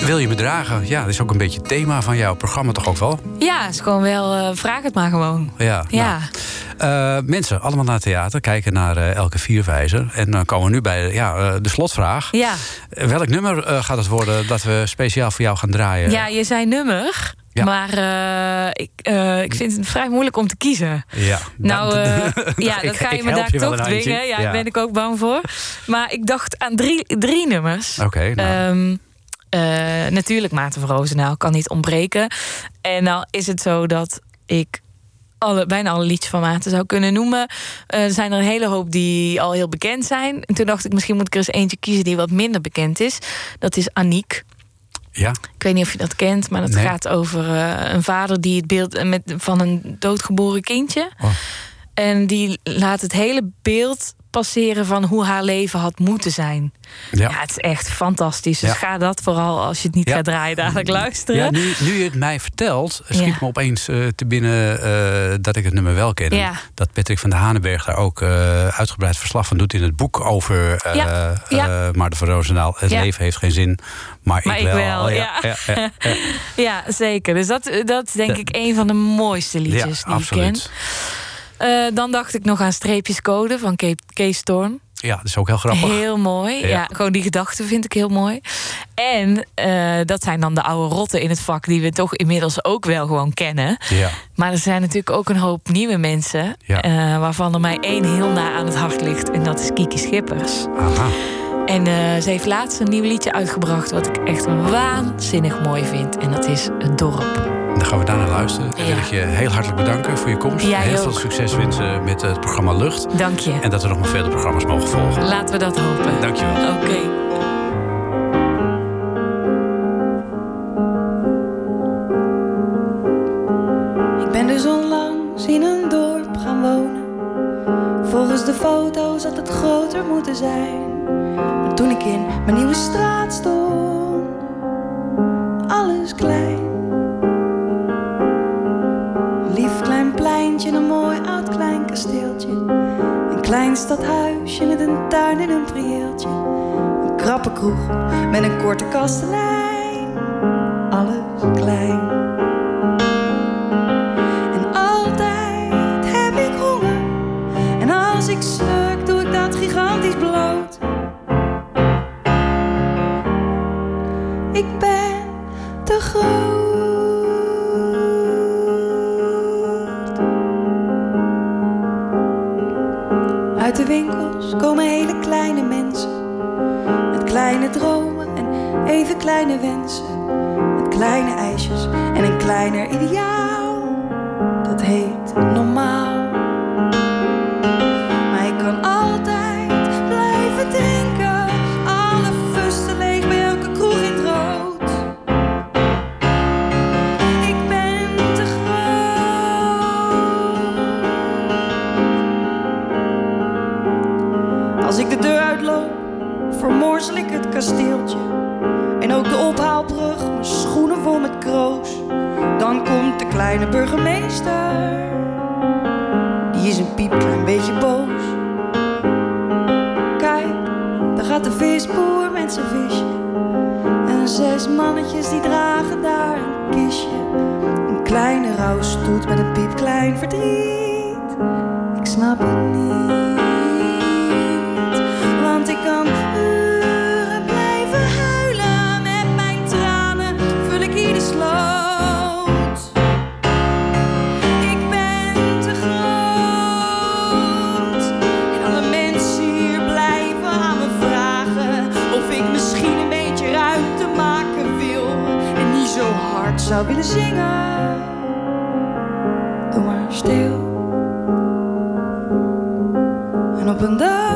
Wil je me dragen? Ja, dat is ook een beetje het thema van jouw programma toch ook wel? Ja, is gewoon wel. eh, vraag het maar gewoon. Ja. Ja. nou, eh, mensen, allemaal naar theater, kijken naar eh, Elke Vierwijzer. En dan komen we nu bij ja, de slotvraag. Ja. Welk nummer gaat het worden dat we speciaal voor jou gaan draaien? ja, je zei nummer. Ja. Maar ik, ik vind het vrij moeilijk om te kiezen. Ja, Nou, dat- ja, dat ga je me daar toch dwingen. Ja, Ja. daar ben ik ook bang voor. Maar ik dacht aan drie, drie nummers. Oké, nou. Ehm, eh, natuurlijk Maarten van Roosendaal kan niet ontbreken. En nou is het zo dat ik alle, bijna alle liedjes van Maarten zou kunnen noemen. Eh, er zijn er een hele hoop die al heel bekend zijn. En toen dacht ik, misschien moet ik er eens eentje kiezen die wat minder bekend is. Dat is Aniek. ja, Ik weet niet of je dat kent, maar dat Nee. gaat over eh, een vader die het beeld eh, met, van een doodgeboren kindje. Oh. En die laat het hele beeld passeren van hoe haar leven had moeten zijn. Ja, Ja. het is echt fantastisch. Dus Ja. ga dat vooral, als je het niet Ja. gaat draaien, dadelijk luisteren. Ja, nu, nu je het mij vertelt, schiet me opeens eh, te binnen eh, dat ik het nummer wel ken. Dat Patrick van der Hanenberg daar ook eh, uitgebreid verslag van doet in het boek over Ja, Maarten van Roosendaal. Het leven heeft geen zin, maar, Maar ik ik wel. wel, ja, zeker. Dus dat, dat is denk ik een van de mooiste liedjes die ik ken. Eh, dan dacht ik nog aan Streepjes Code van Ke- Kees Storm. Ja, dat is ook heel grappig. Heel mooi. Ja. Ja. gewoon die gedachten vind ik heel mooi. En eh, dat zijn dan de oude rotten in het vak die we toch inmiddels ook wel gewoon kennen. Ja. Maar er zijn natuurlijk ook een hoop nieuwe mensen. Ja. eh, waarvan er mij één heel na aan het hart ligt. En dat is Kiki Schippers. Aha. En ze heeft laatst een nieuw liedje uitgebracht. wat ik echt waanzinnig mooi vind. En dat is Het Dorp. Dan gaan we daarna luisteren. En Ja. wil ik je heel hartelijk bedanken voor je komst. Jij heel ook. veel succes wensen met het programma Lucht. Dank je. En dat er nog maar vele programma's mogen volgen. Laten we dat hopen. Dankjewel. Oké. Ik met een korte kastelein. Ik de deur uitloop, vermorsel ik het kasteeltje. En ook de ophaalbrug, mijn schoenen vol met kroos. Dan komt de kleine burgemeester. Die is een piepklein beetje boos. Kijk, daar gaat de visboer met zijn visje. En zes mannetjes die dragen daar een kistje. Een kleine rouwstoet met een piepklein verdriet. Ik snap het niet, zou willen zingen. Doe maar stil. En op een dag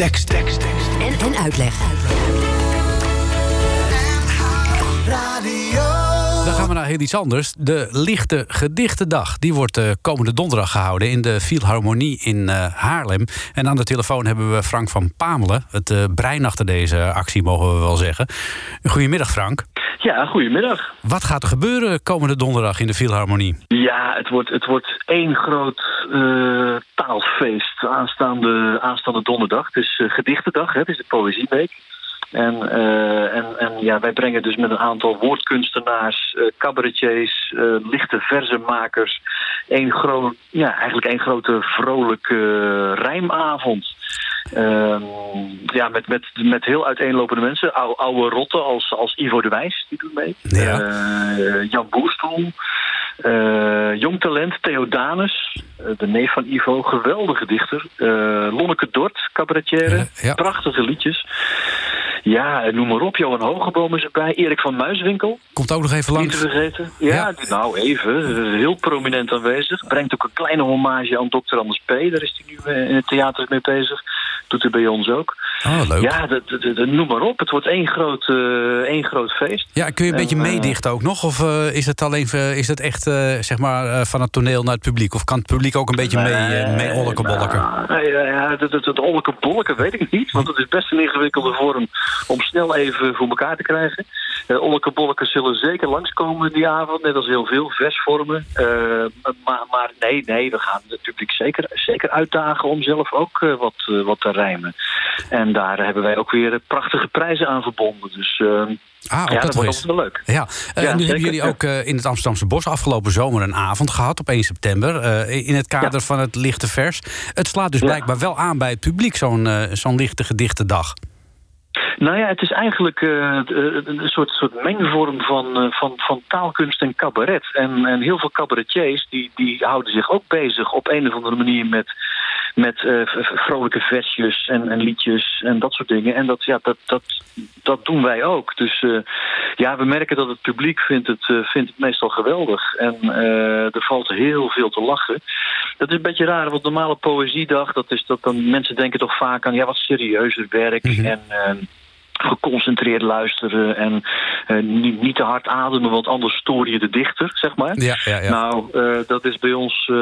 Tekst, tekst, tekst. En, en uitleg. Dan gaan we naar heel iets anders. De Lichte Gedichtendag. Die wordt eh, komende donderdag gehouden in de Philharmonie in eh, Haarlem. En aan de telefoon hebben we Frank van Pamelen. Het eh, brein achter deze actie, mogen we wel zeggen. Goedemiddag, Frank. Ja, goedemiddag. Wat gaat er gebeuren komende donderdag in de Philharmonie? Ja, het wordt, het wordt één groot eh, taalfeest aanstaande, aanstaande donderdag. Het is eh, gedichtendag, hè, het is de Poëzieweek. En, eh, en, en ja, wij brengen dus met een aantal woordkunstenaars, eh, cabaretiers, eh, lichte verzenmakers... Één groot, ja, eigenlijk één grote vrolijke rijmavond. Ehm, ja, met, met, met heel uiteenlopende mensen. Ou, oude rotten als, als Ivo de Wijs, die doet mee. Ja. Eh, Jan Boerstoel. Eh, jong talent, Theodanus, eh, de neef van Ivo, geweldige dichter. Lonneke Dort, cabaretière, ja. prachtige liedjes. Ja, noem maar op, Johan Hogeboom is erbij. Erik van Muiswinkel, Komt ook nog even niet te langs. vergeten. Ja, Ja. nou even, heel prominent aanwezig. Brengt ook een kleine hommage aan Dr. Anders P. Daar is hij nu eh, in het theater mee bezig. Doet hij bij ons ook. Oh, leuk. Ja, Ja, dat, dat- dat- noem maar op. Het wordt één groot, eh, één groot feest. kun je een En, beetje eh, meedichten ook nog? Of eh, is het alleen is het echt zeg maar, van het toneel naar het publiek? Of kan het publiek ook een beetje mee, eh, mee? Nou, ja, ja, het, weet ik niet. Want het is best een ingewikkelde vorm om snel even voor elkaar te krijgen. Uh, ollekenbolken zullen zeker langskomen die avond. Net als heel veel versvormen. Eh, maar, maar nee, nee, we gaan het publiek zeker, zeker uitdagen om zelf ook eh, wat, eh, wat te rijmen. En daar hebben wij ook weer eh, prachtige prijzen aan verbonden. Dus eh, Ah, ook ja, dat wordt wel leuk. Ja, eh, Ja, nu hebben jullie ook eh, in het Amsterdamse Bos afgelopen zomer een avond gehad op 1 september. eh, in het kader Ja. van het lichte vers. Het slaat dus Ja. blijkbaar wel aan bij het publiek, zo'n eh, zo'n lichte gedichte dag. Nou ja, het is eigenlijk eh, een een soort, soort mengvorm van, eh, van, van taalkunst en cabaret. En, en heel veel cabaretiers die, die houden zich ook bezig op een of andere manier met, met eh, vrolijke versjes en, en liedjes en dat soort dingen. En dat, ja, dat, dat, dat doen wij ook. Dus eh, ja, we merken dat het publiek vindt het, eh, vindt het meestal geweldig. En eh, er valt heel veel te lachen. Dat is een beetje raar, want normale poëziedag, dat is dat dan mensen denken toch vaak aan ja, wat serieuzer werk en eh, geconcentreerd luisteren en eh, niet, niet te hard ademen, want anders stoor je de dichter, zeg maar. Ja, ja, ja. Nou, eh, dat is bij ons, eh,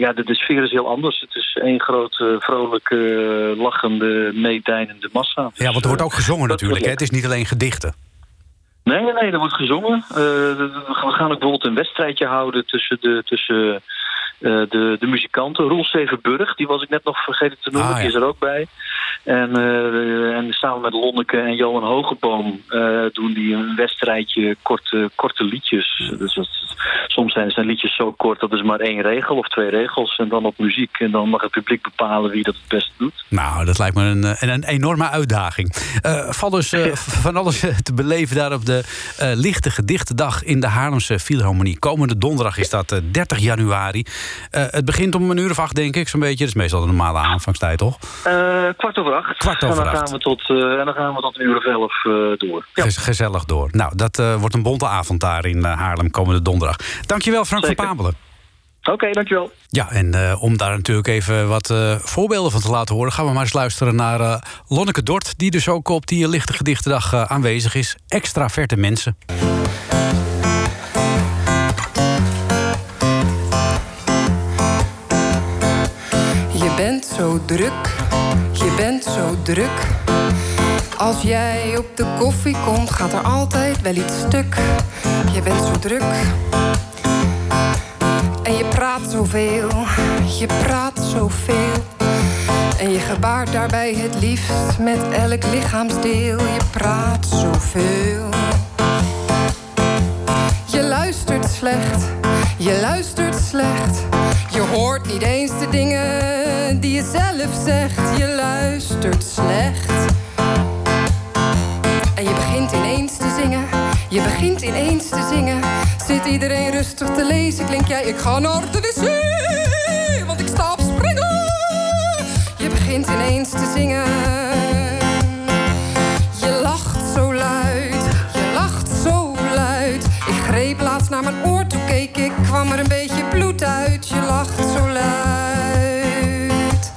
ja, de, de sfeer is heel anders. Het is één grote, vrolijke, lachende, meedijnende massa. ja, want er wordt ook gezongen natuurlijk. Hè? Het is niet alleen gedichten. Nee, nee, nee, er wordt gezongen. Eh, we gaan ook bijvoorbeeld een wedstrijdje houden tussen de, tussen, eh, de, de muzikanten. Roel Stevenburg, die was ik net nog vergeten te noemen, Ah, ja. die is er ook bij. En, eh, en samen met Lonneke en Johan Hogeboom doen die een wedstrijdje korte, korte liedjes. Dus dat, soms zijn, zijn liedjes zo kort, dat is maar één regel of twee regels. En dan op muziek. En dan mag het publiek bepalen wie dat het beste doet. Nou, dat lijkt me een, een, een enorme uitdaging. Valt dus van alles te beleven daar op de eh, lichte gedichtendag in de Haarlemse Philharmonie. Komende donderdag is dat eh, 30 januari. Eh, het begint om een uur of acht, denk ik, zo'n beetje. Dat is meestal de normale aanvangstijd, toch? Eh, kwart over acht. Kwart over en dan acht. Gaan we tot, eh, en dan gaan we tot een uur of elf eh, door. Ja. Gez- Gezellig door. Nou, dat eh, wordt een bonte avond daar in eh, Haarlem komende donderdag. Dankjewel, Frank Zeker. van Pabelen. Oké, dankjewel. Ja, en eh, om daar natuurlijk even wat eh, voorbeelden van te laten horen... gaan we maar eens luisteren naar eh, Lonneke Dort... die dus ook op die lichte gedichtendag eh, aanwezig is. Extra verte mensen. Je bent zo druk, je bent zo druk. Als jij op de koffie komt, gaat er altijd wel iets stuk. Je bent zo druk. En je praat zoveel, je praat zoveel. En je gebaart daarbij het liefst met elk lichaamsdeel. Je praat zoveel. Je luistert slecht, je luistert slecht. Je hoort niet eens de dingen die je zelf zegt. Je luistert slecht. En je begint ineens te zingen, je begint ineens te zingen. Zit iedereen rustig te lezen, klink jij, ik ga naar de wc, want ik sta op springen. Je begint ineens te zingen. Je lacht zo luid, je lacht zo luid. Ik greep laatst naar mijn oor, toen keek ik, kwam er een beetje bloed uit. Je lacht zo luid.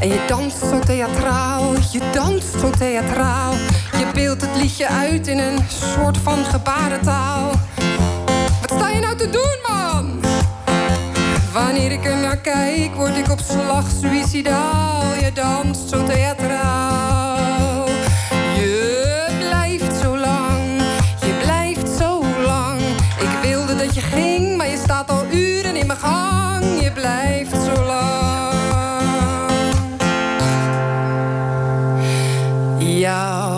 En je danst zo theatraal, je danst zo theatraal. Je beeldt het liedje uit in een soort van gebarentaal. Wat sta je nou te doen, man? Wanneer ik er naar kijk, word ik op slag suicidaal. Je danst zo theatraal. Je blijft zo lang, je blijft zo lang. Ik wilde dat je ging, maar je staat al uren in mijn gang. Je blijft zo lang. Ja,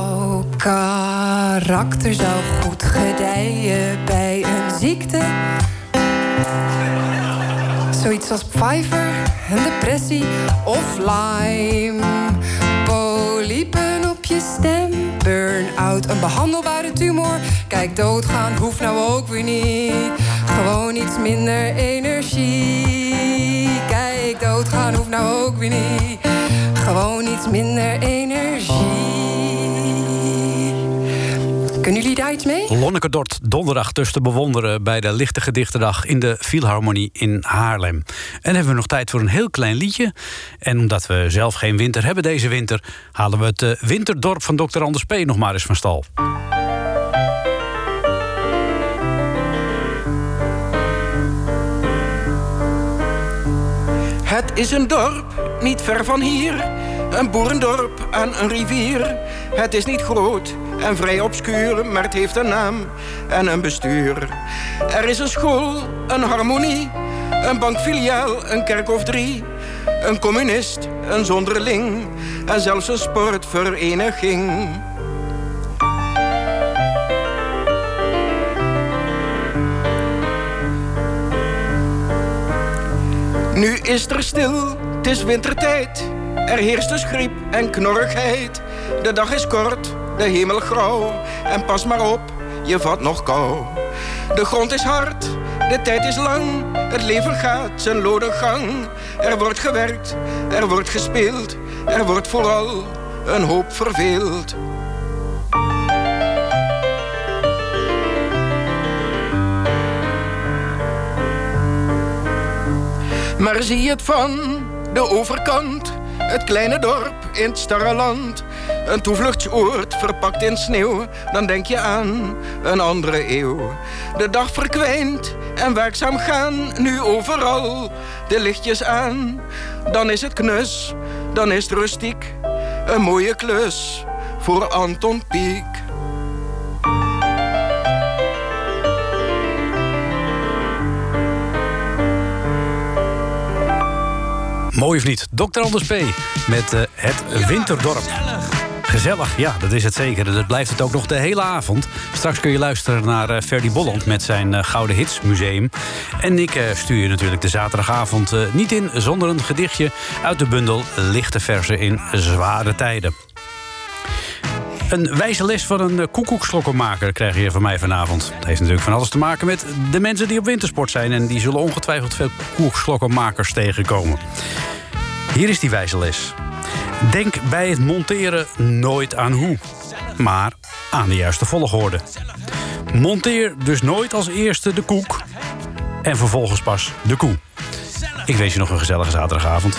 karakter zou goed gedijen Zoiets als Pfeiffer, een depressie of Lyme. Polypen op je stem, burn-out, een behandelbare tumor. Kijk, doodgaan hoeft nou ook weer niet. Gewoon iets minder energie. Kijk, doodgaan hoeft nou ook weer niet. Gewoon iets minder energie. Kunnen jullie daar iets mee? Lonneke Dort, donderdag dus te bewonderen bij de Lichte Gedichtendag in de Philharmonie in Haarlem. En hebben we nog tijd voor een heel klein liedje. En omdat we zelf geen winter hebben deze winter, halen we het eh, winterdorp van Dr. Anders P. nog maar eens van stal. Het is een dorp, niet ver van hier. Een boerendorp aan een rivier. Het is niet groot en vrij obscuur, maar het heeft een naam en een bestuur. Er is een school, een harmonie, een bankfiliaal, een kerk of drie. Een communist, een zonderling en zelfs een sportvereniging. Nu is er stil, het is wintertijd. Er heerst dus griep en knorrigheid. De dag is kort, de hemel grauw. En pas maar op, je vat nog kou. De grond is hard, de tijd is lang. Het leven gaat zijn lode gang. Er wordt gewerkt, er wordt gespeeld. Er wordt vooral een hoop verveeld. Maar zie het van de overkant, het kleine dorp in het starre land. Een toevluchtsoord verpakt in sneeuw, dan denk je aan een andere eeuw. De dag verkwijnt en werkzaam gaan nu overal de lichtjes aan. Dan is het knus, dan is het rustiek, een mooie klus voor Anton Pieck. Mooi of niet? Dr. Anders P. met eh, het Winterdorp. Gezellig, ja, dat is het zeker. Dat blijft het ook nog de hele avond. Straks kun je luisteren naar uh, Ferdy Bolland met zijn uh, Gouden Hits Museum. En ik stuur je natuurlijk de zaterdagavond niet in zonder een gedichtje uit de bundel Lichte Versen in Zware Tijden. Een wijze les van een koekoekslokkenmaker krijg je van mij vanavond. Het heeft natuurlijk van alles te maken met de mensen die op wintersport zijn... en die zullen ongetwijfeld veel koekoekslokkenmakers tegenkomen. Hier is die wijze les. Denk bij het monteren nooit aan hoe, maar aan de juiste volgorde. Monteer dus nooit als eerste de koek en vervolgens pas de koe. Ik wens je nog een gezellige zaterdagavond.